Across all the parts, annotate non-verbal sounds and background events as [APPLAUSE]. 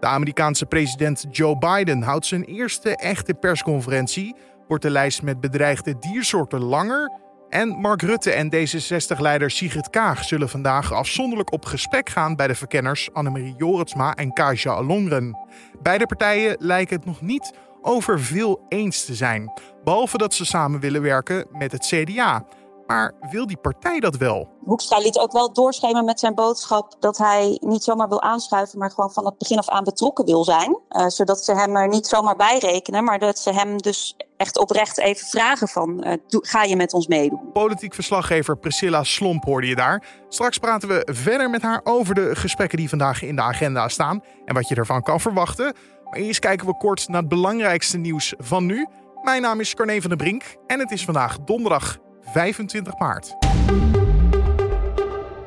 De Amerikaanse president Joe Biden houdt zijn eerste echte persconferentie. Wordt de lijst met bedreigde diersoorten langer? En Mark Rutte en D66-leider Sigrid Kaag zullen vandaag afzonderlijk op gesprek gaan bij de verkenners Annemarie Joritsma en Kaja Alongren. Beide partijen lijken het nog niet over veel eens te zijn, behalve dat ze samen willen werken met het CDA. Maar wil die partij dat wel? Hoekstra liet ook wel doorschemeren met zijn boodschap dat hij niet zomaar wil aanschuiven, maar gewoon van het begin af aan betrokken wil zijn. Uh, zodat ze hem er niet zomaar bij rekenen, maar dat ze hem dus echt oprecht even vragen van, uh, ga je met ons meedoen? Politiek verslaggever Priscilla Slomp hoorde je daar. Straks praten we verder met haar over de gesprekken die vandaag in de agenda staan en wat je ervan kan verwachten. Maar eerst kijken we kort naar het belangrijkste nieuws van nu. Mijn naam is Carne van der Brink en het is vandaag donderdag 25 maart.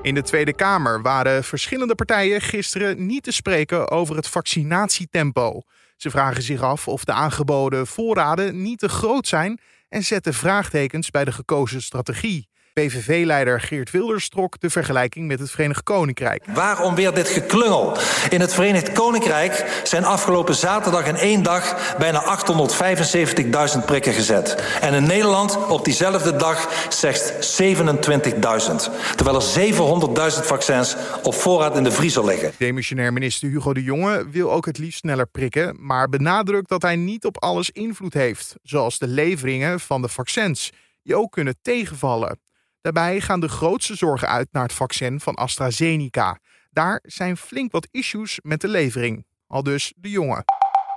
In de Tweede Kamer waren verschillende partijen gisteren niet te spreken over het vaccinatietempo. Ze vragen zich af of de aangeboden voorraden niet te groot zijn en zetten vraagtekens bij de gekozen strategie. PVV-leider Geert Wilders trok de vergelijking met het Verenigd Koninkrijk. Waarom weer dit geklungel? In het Verenigd Koninkrijk zijn afgelopen zaterdag in één dag bijna 875.000 prikken gezet. En in Nederland op diezelfde dag slechts 27.000. Terwijl er 700.000 vaccins op voorraad in de vriezer liggen. Demissionair minister Hugo de Jonge wil ook het liefst sneller prikken, maar benadrukt dat hij niet op alles invloed heeft, zoals de leveringen van de vaccins, die ook kunnen tegenvallen. Daarbij gaan de grootste zorgen uit naar het vaccin van AstraZeneca. Daar zijn flink wat issues met de levering. Al dus de jongen.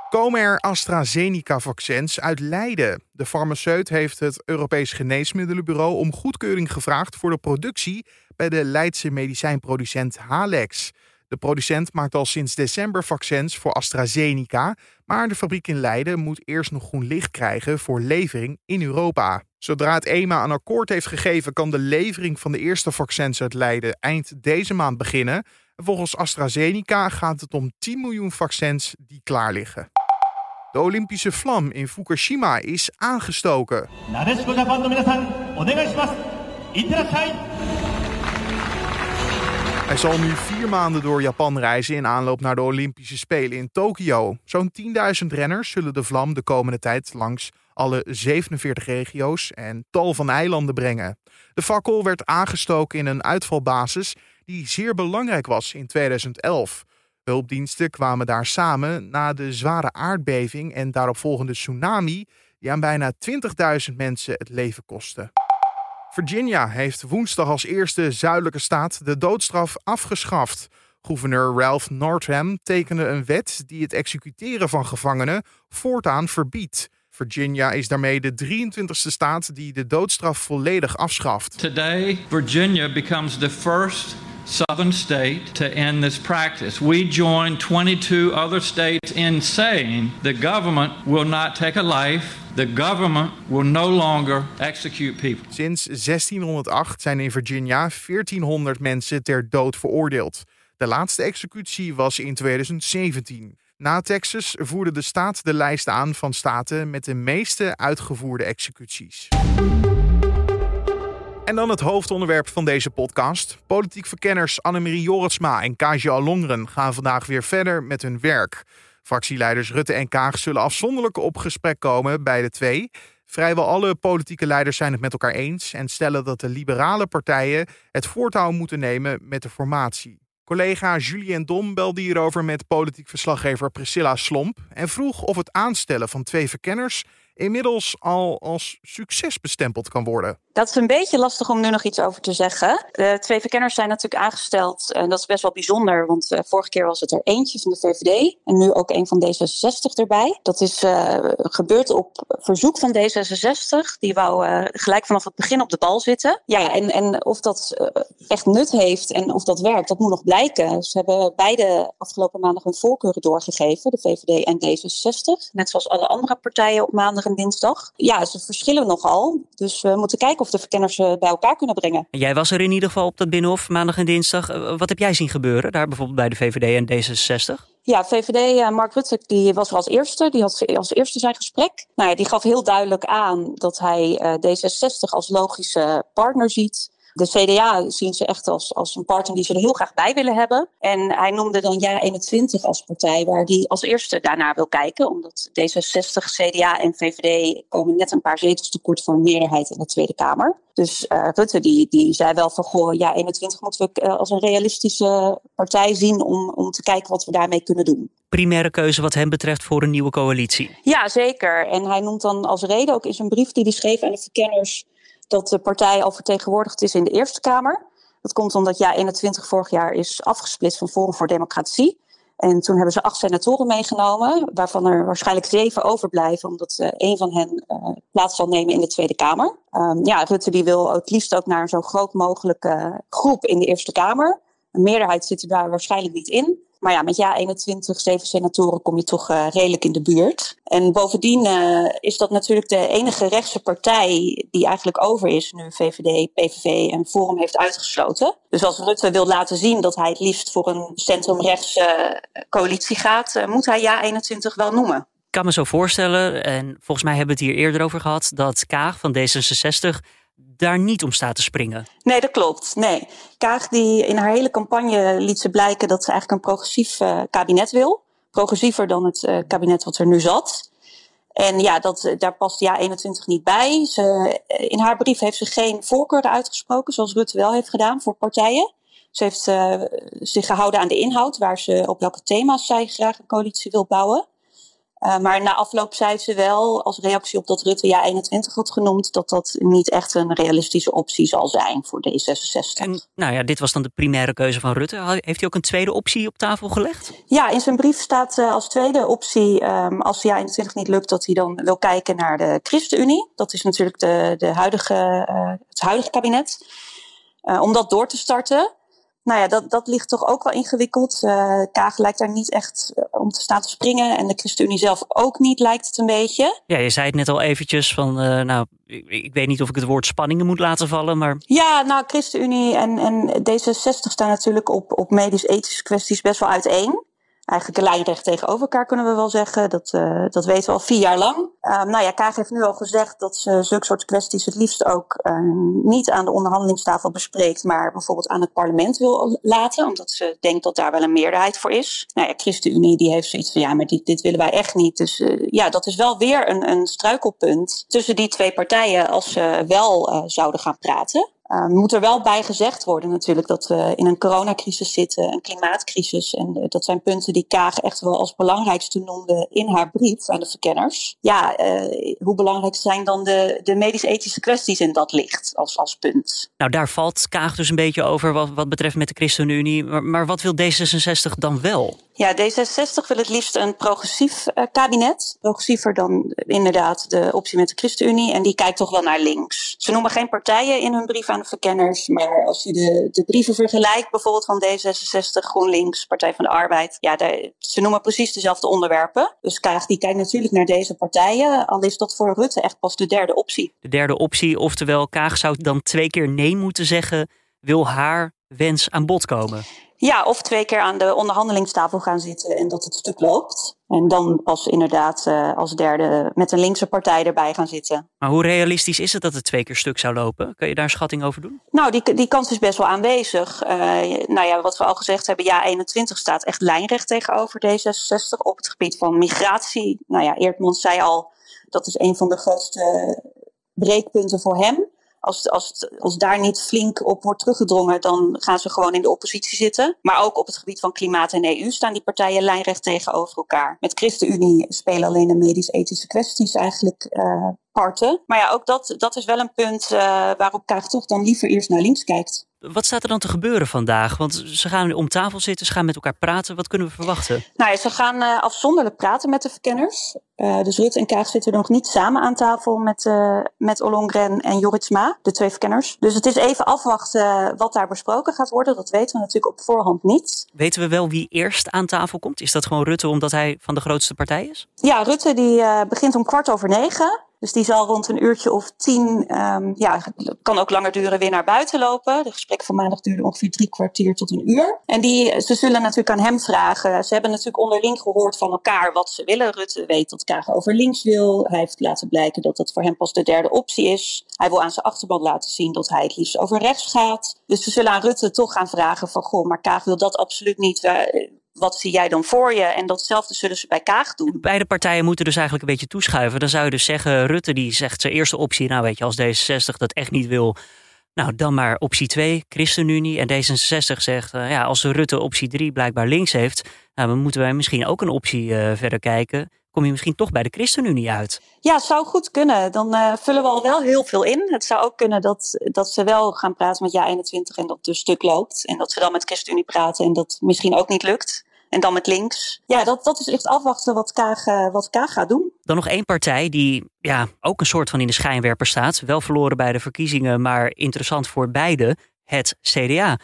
Komen er AstraZeneca-vaccins uit Leiden? De farmaceut heeft het Europees Geneesmiddelenbureau om goedkeuring gevraagd voor de productie bij de Leidse medicijnproducent Halex. De producent maakt al sinds december vaccins voor AstraZeneca, maar de fabriek in Leiden moet eerst nog groen licht krijgen voor levering in Europa. Zodra het EMA een akkoord heeft gegeven, kan de levering van de eerste vaccins uit Leiden eind deze maand beginnen. volgens AstraZeneca gaat het om 10 miljoen vaccins die klaar liggen. De Olympische vlam in Fukushima is aangestoken. Hij zal nu vier maanden door Japan reizen in aanloop naar de Olympische Spelen in Tokio. Zo'n 10.000 renners zullen de vlam de komende tijd langs alle 47 regio's en tal van eilanden brengen. De fakkel werd aangestoken in een uitvalbasis die zeer belangrijk was in 2011. Hulpdiensten kwamen daar samen na de zware aardbeving en daaropvolgende tsunami die aan bijna 20.000 mensen het leven kostte. Virginia heeft woensdag als eerste zuidelijke staat de doodstraf afgeschaft. Gouverneur Ralph Northam tekende een wet die het executeren van gevangenen voortaan verbiedt. Virginia is daarmee de 23e staat die de doodstraf volledig afschaft. Today, Virginia becomes the first southern state to end this practice. We join 22 other states in saying the government will not take a life The government will no longer execute people. Sinds 1608 zijn in Virginia 1400 mensen ter dood veroordeeld. De laatste executie was in 2017. Na Texas voerde de staat de lijst aan van staten met de meeste uitgevoerde executies. En dan het hoofdonderwerp van deze podcast. Politiek verkenners Annemarie Joritsma en Kaja Alongren gaan vandaag weer verder met hun werk. Fractieleiders Rutte en Kaag zullen afzonderlijk op gesprek komen bij de twee. Vrijwel alle politieke leiders zijn het met elkaar eens en stellen dat de liberale partijen het voortouw moeten nemen met de formatie. Collega Julien Dom belde hierover met politiek verslaggever Priscilla Slomp en vroeg of het aanstellen van twee verkenners inmiddels al als succes bestempeld kan worden. Dat is een beetje lastig om nu nog iets over te zeggen. De twee verkenners zijn natuurlijk aangesteld. En dat is best wel bijzonder, want uh, vorige keer was het er eentje van de VVD. En nu ook een van D66 erbij. Dat is uh, gebeurd op verzoek van D66. Die wou uh, gelijk vanaf het begin op de bal zitten. Ja, en, en of dat echt nut heeft en of dat werkt, dat moet nog blijken. Ze hebben beide afgelopen maandag hun voorkeuren doorgegeven, de VVD en D66. Net zoals alle andere partijen op maandag en dinsdag. Ja, ze verschillen nogal. Dus we moeten kijken of de verkenners eh, bij elkaar kunnen brengen. Jij was er in ieder geval op dat Binnenhof maandag en dinsdag. Eh, wat heb jij zien gebeuren daar bijvoorbeeld bij de VVD en D66? Ja, VVD, eh, Mark Rutte, die was er als eerste. Die had als eerste zijn gesprek. Nou ja, die gaf heel duidelijk aan dat hij uh, D66 als logische partner ziet De CDA zien ze echt als, als een partner die ze er heel graag bij willen hebben. En hij noemde dan Ja 21 als partij waar hij als eerste daarnaar wil kijken. Omdat D66, CDA en VVD komen net een paar zetels tekort voor een meerderheid in de Tweede Kamer. Dus uh, Rutte die, die zei wel van goh, Ja 21 moeten we uh, als een realistische partij zien om, om te kijken wat we daarmee kunnen doen. Primaire keuze wat hem betreft voor een nieuwe coalitie. Ja, zeker. En hij noemt dan als reden ook in zijn brief die hij schreef aan de verkenners dat de partij al vertegenwoordigd is in de Eerste Kamer. Dat komt omdat Ja 21 vorig jaar is afgesplitst van Forum voor Democratie. En toen hebben ze acht senatoren meegenomen, waarvan er waarschijnlijk zeven overblijven, omdat uh, een van hen uh, plaats zal nemen in de Tweede Kamer. Um, ja, Rutte die wil het liefst ook naar een zo groot mogelijke groep in de Eerste Kamer. Een meerderheid zit er daar waarschijnlijk niet in. Maar ja, met ja 21, zeven senatoren kom je toch uh, redelijk in de buurt. En bovendien uh, is dat natuurlijk de enige rechtse partij die eigenlijk over is nu VVD, PVV en Forum heeft uitgesloten. Dus als Rutte wil laten zien dat hij het liefst voor een centrumrechtse coalitie gaat, moet hij ja 21 wel noemen. Ik kan me zo voorstellen, en volgens mij hebben we het hier eerder over gehad, dat Kaag van D66 daar niet om staat te springen. Nee, dat klopt. Nee. Kaag die in haar hele campagne liet ze blijken dat ze eigenlijk een progressief uh, kabinet wil. Progressiever dan het uh, kabinet wat er nu zat. En ja, dat, daar past ja 21 niet bij. Ze, in haar brief heeft ze geen voorkeuren uitgesproken, zoals Rutte wel heeft gedaan voor partijen. Ze heeft zich gehouden aan de inhoud, waar ze op welke thema's zij graag een coalitie wil bouwen. Uh, maar na afloop zei ze wel, als reactie op dat Rutte ja 21 had genoemd, dat dat niet echt een realistische optie zal zijn voor D66. En nou ja, dit was dan de primaire keuze van Rutte. Heeft hij ook een tweede optie op tafel gelegd? Ja, in zijn brief staat uh, als tweede optie, um, als ja 21 niet lukt, dat hij dan wil kijken naar de ChristenUnie. Dat is natuurlijk de, de huidige, uh, het huidige kabinet. om dat door te starten nou ja, dat, dat ligt toch ook wel ingewikkeld. Uh, Kaag lijkt daar niet echt om te staan te springen. En de ChristenUnie zelf ook niet, lijkt het een beetje. Ja, je zei het net al eventjes van, uh, nou, ik, ik, weet niet of ik het woord spanningen moet laten vallen, maar... Ja, nou, ChristenUnie en, en D66 staan natuurlijk op, op medisch-ethische kwesties best wel uiteen eigenlijk een lijnrecht tegenover elkaar, kunnen we wel zeggen. Dat, uh, dat weten we al vier jaar lang. Um, nou ja, Kaag heeft nu al gezegd dat ze zulke soort kwesties het liefst ook uh, niet aan de onderhandelingstafel bespreekt, maar bijvoorbeeld aan het parlement wil laten, omdat ze denkt dat daar wel een meerderheid voor is. Nou ja, ChristenUnie die heeft zoiets van ja, maar dit, willen wij echt niet. Dus uh, ja, dat is wel weer een, een struikelpunt tussen die twee partijen als ze wel zouden gaan praten. Uh, moet er wel bij gezegd worden natuurlijk dat we in een coronacrisis zitten, een klimaatcrisis. En uh, dat zijn punten die Kaag echt wel als belangrijkste noemde in haar brief aan de verkenners. Ja, uh, hoe belangrijk zijn dan de, de medisch-ethische kwesties in dat licht als, als punt? Nou, daar valt Kaag dus een beetje over wat, wat betreft met de ChristenUnie. Maar wat wil D66 dan wel? Ja, D66 wil het liefst een progressief uh, kabinet. Progressiever dan inderdaad de optie met de ChristenUnie. En die kijkt toch wel naar links. Ze noemen geen partijen in hun brief aan de verkenners. Maar als je de, de brieven vergelijkt, bijvoorbeeld van D66, GroenLinks, Partij van de Arbeid. Ja, ze noemen precies dezelfde onderwerpen. Dus Kaag die kijkt natuurlijk naar deze partijen. Al is dat voor Rutte echt pas de derde optie. De derde optie, oftewel Kaag zou dan twee keer nee moeten zeggen. Wil haar wens aan bod komen? Ja, of twee keer aan de onderhandelingstafel gaan zitten en dat het stuk loopt. En dan pas inderdaad uh, als derde met een linkse partij erbij gaan zitten. Maar hoe realistisch is het dat het twee keer stuk zou lopen? Kun je daar een schatting over doen? Nou, die, die kans is best wel aanwezig. Uh, nou ja, wat we al gezegd hebben, ja 21 staat echt lijnrecht tegenover D66 op het gebied van migratie. Nou ja, Eertmans zei al, dat is een van de grootste breekpunten voor hem als, als, als daar niet flink op wordt teruggedrongen, dan gaan ze gewoon in de oppositie zitten. Maar ook op het gebied van klimaat en EU staan die partijen lijnrecht tegenover elkaar. Met ChristenUnie spelen alleen de medisch-ethische kwesties eigenlijk uh, parten. Maar ja, ook dat, dat is wel een punt uh, waarop Kaag toch dan liever eerst naar links kijkt. Wat staat er dan te gebeuren vandaag? Want ze gaan om tafel zitten, ze gaan met elkaar praten. Wat kunnen we verwachten? Nou ja, ze gaan uh, afzonderlijk praten met de verkenners. Uh, dus Rutte en Kaag zitten nog niet samen aan tafel met, uh, met Ollongren en Joritsma, de twee verkenners. Dus het is even afwachten wat daar besproken gaat worden. Dat weten we natuurlijk op voorhand niet. Weten we wel wie eerst aan tafel komt? Is dat gewoon Rutte omdat hij van de grootste partij is? Ja, Rutte die begint om kwart over negen. Dus die zal rond een uurtje of tien, um, ja, kan ook langer duren, weer naar buiten lopen. De gesprek van maandag duurde ongeveer drie kwartier tot een uur. En die, ze zullen natuurlijk aan hem vragen. Ze hebben natuurlijk onderling gehoord van elkaar wat ze willen. Rutte weet dat Kaag over links wil. Hij heeft laten blijken dat dat voor hem pas de derde optie is. Hij wil aan zijn achterban laten zien dat hij het liefst over rechts gaat. Dus ze zullen aan Rutte toch gaan vragen van, goh, maar Kaag wil dat absoluut niet wat zie jij dan voor je? En datzelfde zullen ze bij Kaag doen. Beide partijen moeten dus eigenlijk een beetje toeschuiven. Dan zou je dus zeggen, Rutte die zegt zijn eerste optie, nou weet je, als D66 dat echt niet wil, nou dan maar optie 2, ChristenUnie. En D66 zegt, uh, ja, als Rutte optie 3 blijkbaar links heeft, nou, dan moeten wij misschien ook een optie uh, verder kijken kom je misschien toch bij de ChristenUnie uit. Ja, zou goed kunnen. Dan uh, vullen we al wel heel veel in. Het zou ook kunnen dat, dat ze wel gaan praten met Ja21 en dat dus stuk loopt. En dat ze dan met ChristenUnie praten en dat misschien ook niet lukt. En dan met links. Ja, dat, dat is echt afwachten wat Kaag, uh, wat Kaag gaat doen. Dan nog één partij die ja, ook een soort van in de schijnwerper staat. Wel verloren bij de verkiezingen, maar interessant voor beide. Het CDA.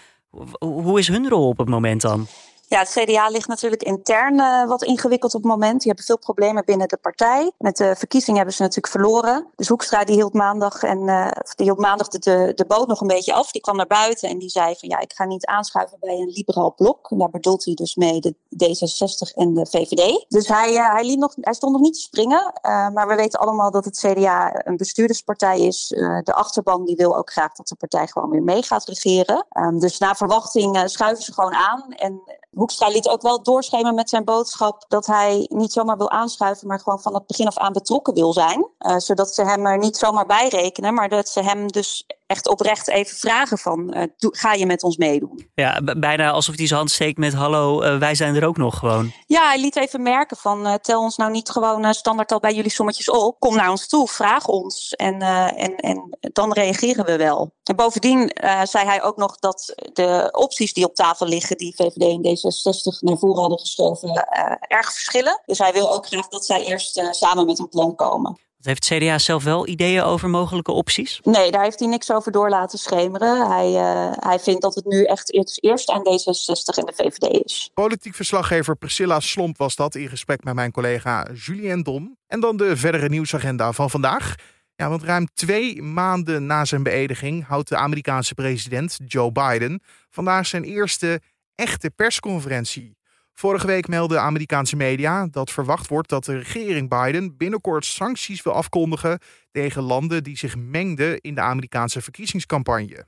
Hoe is hun rol op het moment dan? Ja, het CDA ligt natuurlijk intern uh, wat ingewikkeld op het moment. Die hebben veel problemen binnen de partij. Met de verkiezingen hebben ze natuurlijk verloren. Dus Hoekstra die hield maandag, en, uh, die hield maandag de, de, de, boot nog een beetje af. Die kwam naar buiten en die zei van ja, ik ga niet aanschuiven bij een liberaal blok. En daar bedoelt hij dus mee de D66 en de VVD. Dus hij, uh, hij, liep nog, hij stond nog niet te springen. maar we weten allemaal dat het CDA een bestuurderspartij is. de achterban die wil ook graag dat de partij gewoon weer mee gaat regeren. Um, dus naar verwachting schuiven ze gewoon aan. En Hoekstra liet ook wel doorschemeren met zijn boodschap dat hij niet zomaar wil aanschuiven, maar gewoon van het begin af aan betrokken wil zijn. Uh, zodat ze hem er niet zomaar bij rekenen, maar dat ze hem dus echt oprecht even vragen van, uh, ga je met ons meedoen? Ja, bijna alsof hij zijn hand steekt met hallo, uh, wij zijn er ook nog gewoon. Ja, hij liet even merken van, uh, tel ons nou niet gewoon standaard al bij jullie sommetjes op. Kom naar ons toe, vraag ons en, en, en dan reageren we wel. En bovendien zei hij ook nog dat de opties die op tafel liggen, die VVD en D66 naar voren hadden geschoven, erg verschillen. Dus hij wil ook graag dat zij eerst samen met een plan komen. Heeft het CDA zelf wel ideeën over mogelijke opties? Nee, daar heeft hij niks over door laten schemeren. Hij, uh, hij vindt dat het nu echt eerst aan D66 en de VVD is. Politiek verslaggever Priscilla Slomp was dat in gesprek met mijn collega Julien Dom. En dan de verdere nieuwsagenda van vandaag. Ja, want ruim twee maanden na zijn beëdiging houdt de Amerikaanse president Joe Biden vandaag zijn eerste echte persconferentie. Vorige week meldden Amerikaanse media dat verwacht wordt dat de regering Biden binnenkort sancties wil afkondigen tegen landen die zich mengden in de Amerikaanse verkiezingscampagne.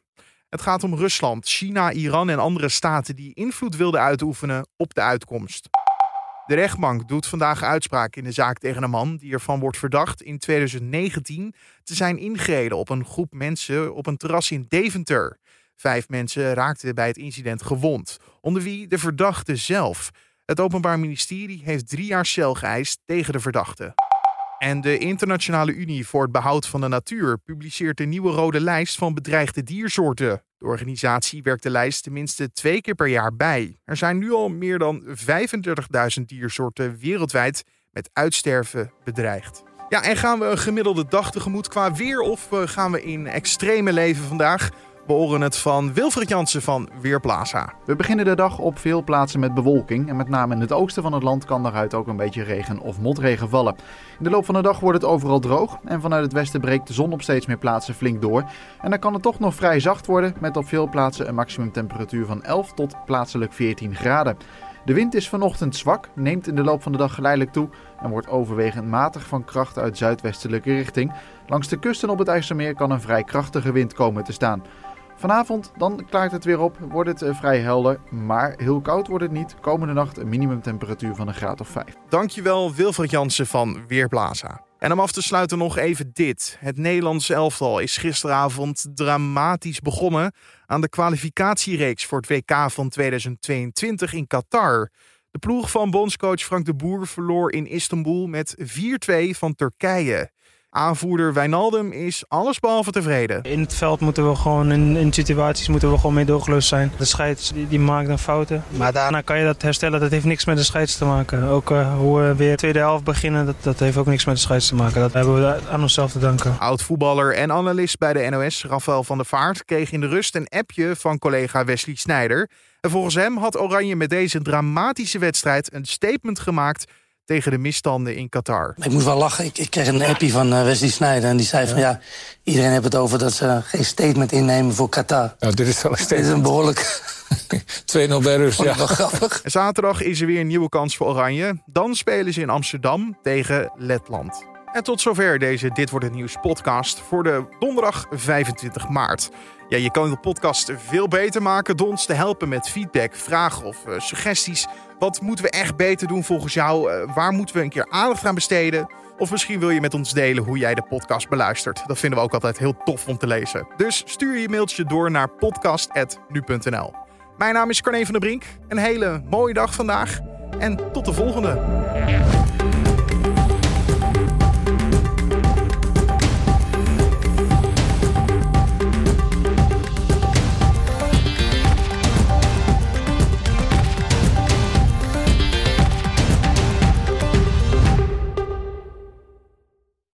Het gaat om Rusland, China, Iran en andere staten die invloed wilden uitoefenen op de uitkomst. De rechtbank doet vandaag uitspraak in de zaak tegen een man die ervan wordt verdacht in 2019 te zijn ingereden op een groep mensen op een terras in Deventer. Vijf mensen raakten bij het incident gewond, onder wie de verdachte zelf. Het Openbaar Ministerie heeft drie jaar cel geëist tegen de verdachte. En de Internationale Unie voor het Behoud van de Natuur publiceert een nieuwe rode lijst van bedreigde diersoorten. De organisatie werkt de lijst tenminste twee keer per jaar bij. Er zijn nu al meer dan 35.000 diersoorten wereldwijd met uitsterven bedreigd. Ja, en gaan we een gemiddelde dag tegemoet qua weer of eh, gaan we in extreme leven vandaag? We horen het van Wilfried Jansen van Weerplaza. We beginnen de dag op veel plaatsen met bewolking. En met name in het oosten van het land kan daaruit ook een beetje regen of motregen vallen. In de loop van de dag wordt het overal droog. En vanuit het westen breekt de zon op steeds meer plaatsen flink door. En dan kan het toch nog vrij zacht worden. Met op veel plaatsen een maximumtemperatuur van 11 tot plaatselijk 14 graden. De wind is vanochtend zwak, neemt in de loop van de dag geleidelijk toe en wordt overwegend matig van kracht uit zuidwestelijke richting. Langs de kusten op het IJsselmeer kan een vrij krachtige wind komen te staan. Vanavond dan klaart het weer op, wordt het eh, vrij helder, maar heel koud wordt het niet. Komende nacht een minimumtemperatuur van een graad of 5. Dankjewel Wilfried Jansen van Weerblaza. En om af te sluiten nog even dit. Het Nederlands elftal is gisteravond dramatisch begonnen aan de kwalificatiereeks voor het WK van 2022 in Qatar. De ploeg van bondscoach Frank de Boer verloor in Istanbul met 4-2 van Turkije. Aanvoerder Wijnaldum is allesbehalve tevreden. In het veld moeten we gewoon, in, in situaties moeten we gewoon mee doorgelust zijn. De scheids die, die maakt dan fouten. Maar daarna kan je dat herstellen. Dat heeft niks met de scheids te maken. Ook uh, hoe we weer tweede helft beginnen, dat, dat heeft ook niks met de scheids te maken. Dat hebben we aan onszelf te danken. Oud-voetballer en analist bij de NOS, Rafael van der Vaart, kreeg in de rust een appje van collega Wesley Snijder. En volgens hem had Oranje met deze dramatische wedstrijd een statement gemaakt tegen de misstanden in Qatar. Ik moest wel lachen. Ik, ik kreeg een appie van uh, Wesley Snijder en die zei van ja, iedereen heeft het over dat ze geen statement innemen voor Qatar. Nou, dit is wel een statement. Dit is een behoorlijk [LAUGHS] 2-0 bij rust, ja. wel grappig. Zaterdag is er weer een nieuwe kans voor Oranje. Dan spelen ze in Amsterdam tegen Letland. En tot zover deze Dit Wordt Het Nieuws podcast voor de donderdag 25 maart. Ja, je kan de podcast veel beter maken door ons te helpen met feedback, vragen of uh, suggesties. Wat moeten we echt beter doen volgens jou? Uh, waar moeten we een keer aandacht aan besteden? Of misschien wil je met ons delen hoe jij de podcast beluistert. Dat vinden we ook altijd heel tof om te lezen. Dus stuur je mailtje door naar podcast.nu.nl. Mijn naam is Carne van der Brink. Een hele mooie dag vandaag en tot de volgende.